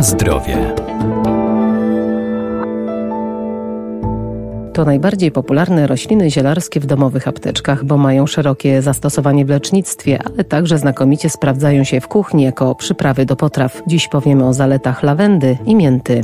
Na zdrowie. To najbardziej popularne rośliny zielarskie w domowych apteczkach, bo mają szerokie zastosowanie w lecznictwie, ale także znakomicie sprawdzają się w kuchni jako przyprawy do potraw. Dziś powiemy o zaletach lawendy i mięty.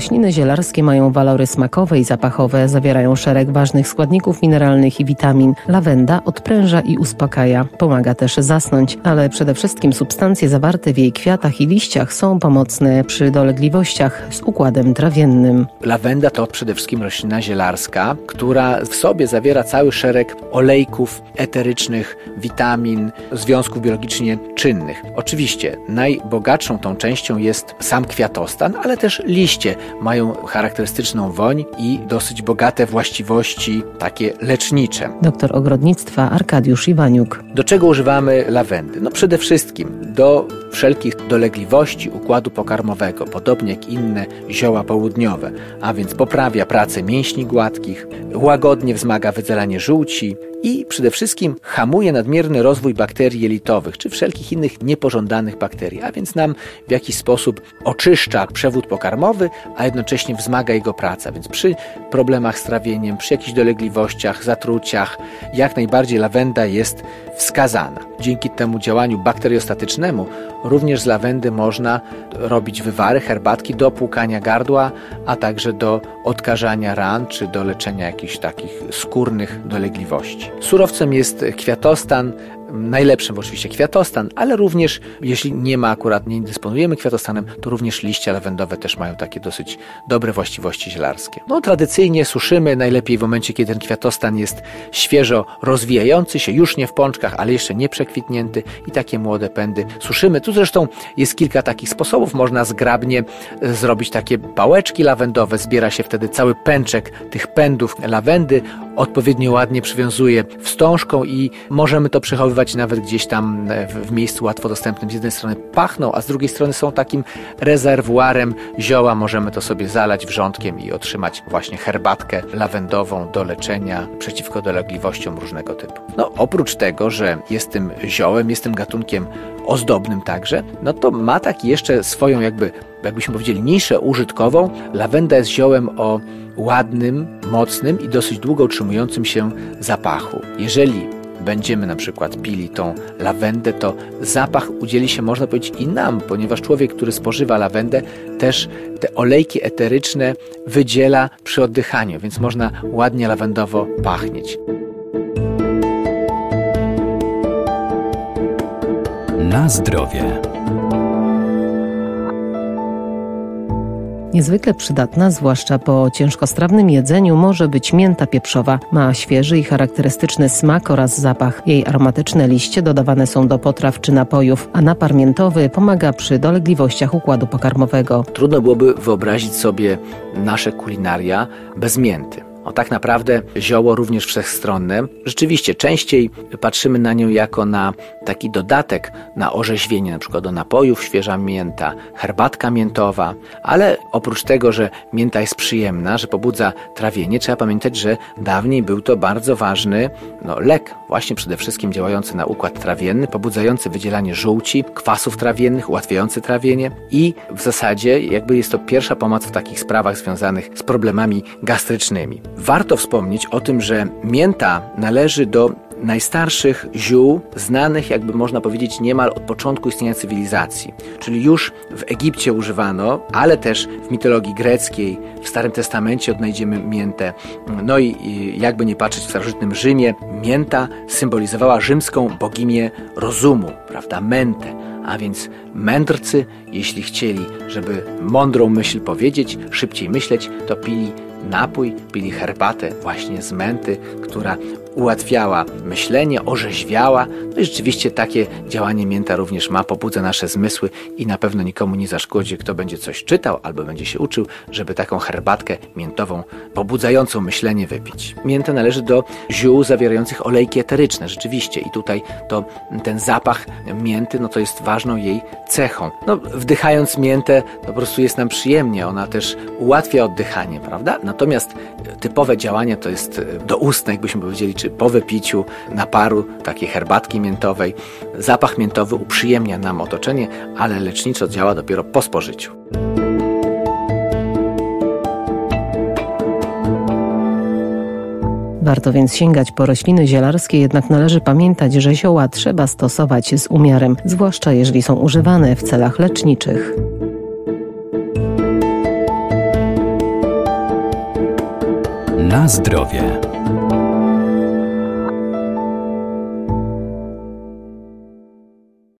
Rośliny zielarskie mają walory smakowe i zapachowe, zawierają szereg ważnych składników mineralnych i witamin. Lawenda odpręża i uspokaja, pomaga też zasnąć, ale przede wszystkim substancje zawarte w jej kwiatach i liściach są pomocne przy dolegliwościach z układem trawiennym. Lawenda to przede wszystkim roślina zielarska, która w sobie zawiera cały szereg olejków eterycznych, witamin, związków biologicznie czynnych. Oczywiście najbogatszą tą częścią jest sam kwiatostan, ale też liście mają charakterystyczną woń i dosyć bogate właściwości takie lecznicze. Doktor ogrodnictwa Arkadiusz Iwaniuk. Do czego używamy lawendy? No przede wszystkim do wszelkich dolegliwości układu pokarmowego, podobnie jak inne zioła południowe, a więc poprawia pracę mięśni gładkich, łagodnie wzmaga wydzielanie żółci, i przede wszystkim hamuje nadmierny rozwój bakterii jelitowych czy wszelkich innych niepożądanych bakterii, a więc nam w jakiś sposób oczyszcza przewód pokarmowy, a jednocześnie wzmaga jego praca. Więc przy problemach z trawieniem, przy jakichś dolegliwościach, zatruciach, jak najbardziej lawenda jest wskazana. Dzięki temu działaniu bakteriostatycznemu również z lawendy można robić wywary, herbatki do płukania gardła, a także do odkażania ran czy do leczenia jakichś takich skórnych dolegliwości. Surowcem jest kwiatostan, najlepszym oczywiście kwiatostan, ale również jeśli nie ma akurat, nie dysponujemy kwiatostanem, to również liście lawendowe też mają takie dosyć dobre właściwości zielarskie. No tradycyjnie suszymy najlepiej w momencie, kiedy ten kwiatostan jest świeżo rozwijający się, już nie w pączkach, ale jeszcze nie przekwitnięty i takie młode pędy suszymy. Tu zresztą jest kilka takich sposobów. Można zgrabnie e, zrobić takie pałeczki lawendowe, zbiera się wtedy cały pęczek tych pędów lawendy, odpowiednio ładnie przywiązuje wstążką i możemy to przechowywać nawet gdzieś tam e, w, miejscu łatwo dostępnym. Z jednej strony pachną, a z drugiej strony są takim rezerwuarem zioła. Możemy to sobie zalać wrzątkiem i otrzymać właśnie herbatkę lawendową do leczenia przeciwko dolegliwościom różnego typu. No oprócz tego, że jest tym ziołem, jest tym gatunkiem ozdobnym także, no to ma tak jeszcze swoją jakby, jakbyśmy powiedzieli, niszę użytkową. Lawenda jest ziołem o ładnym, mocnym i dosyć długo utrzymującym się zapachu. Jeżeli będziemy na przykład pili tą lawendę, to zapach udzieli się, można powiedzieć, i nam, ponieważ człowiek, który spożywa lawendę, też te olejki eteryczne wydziela przy oddychaniu, więc można ładnie lawendowo pachnieć. Na zdrowie. Niezwykle przydatna, zwłaszcza po ciężkostrawnym jedzeniu, może być mięta pieprzowa. Ma świeży i charakterystyczny smak oraz zapach. Jej aromatyczne liście dodawane są do potraw czy napojów, a napar miętowy pomaga przy dolegliwościach układu pokarmowego. Trudno byłoby wyobrazić sobie nasze kulinaria bez mięty. O tak naprawdę zioło również wszechstronne. Rzeczywiście częściej patrzymy na nią jako na taki dodatek na orzeźwienie, na przykład do napojów, świeża mięta, herbatka miętowa, ale oprócz tego, że mięta jest przyjemna, że pobudza trawienie, trzeba pamiętać, że dawniej był to bardzo ważny no, lek, właśnie przede wszystkim działający na układ trawienny, pobudzający wydzielanie żółci, kwasów trawiennych, ułatwiający trawienie i w zasadzie jakby jest to pierwsza pomoc w takich sprawach związanych z problemami gastrycznymi. Warto wspomnieć o tym, że mięta należy do najstarszych ziół znanych, jakby można powiedzieć, niemal od początku istnienia cywilizacji. Czyli już w Egipcie używano, ale też w mitologii greckiej, w Starym Testamencie odnajdziemy miętę. No i, jakby nie patrzeć w starożytnym Rzymie, mięta symbolizowała rzymską boginię rozumu, prawda, mentę. A więc mędrcy, jeśli chcieli, żeby mądrą myśl powiedzieć, szybciej myśleć, to pili napój, pili herbatę właśnie z menty, która ułatwiała myślenie, orzeźwiała. No i rzeczywiście takie działanie mięta również ma, pobudza nasze zmysły i na pewno nikomu nie zaszkodzi, kto będzie coś czytał albo będzie się uczył, żeby taką herbatkę miętową, pobudzającą myślenie wypić. Mięta należy do ziół zawierających olejki eteryczne, rzeczywiście. I tutaj to ten zapach mięty, no to jest ważną jej cechą. No, wdychając miętę, po prostu jest nam przyjemnie, ona też ułatwia oddychanie, prawda? Natomiast typowe działanie to jest doustne, jakbyśmy powiedzieli, czy po wypiciu naparu takiej herbatki miętowej. Zapach miętowy uprzyjemnia nam otoczenie, ale leczniczo działa dopiero po spożyciu. Warto więc sięgać po rośliny zielarskie, jednak należy pamiętać, że zioła trzeba stosować z umiarem, zwłaszcza jeżeli są używane w celach leczniczych. Zdrowie.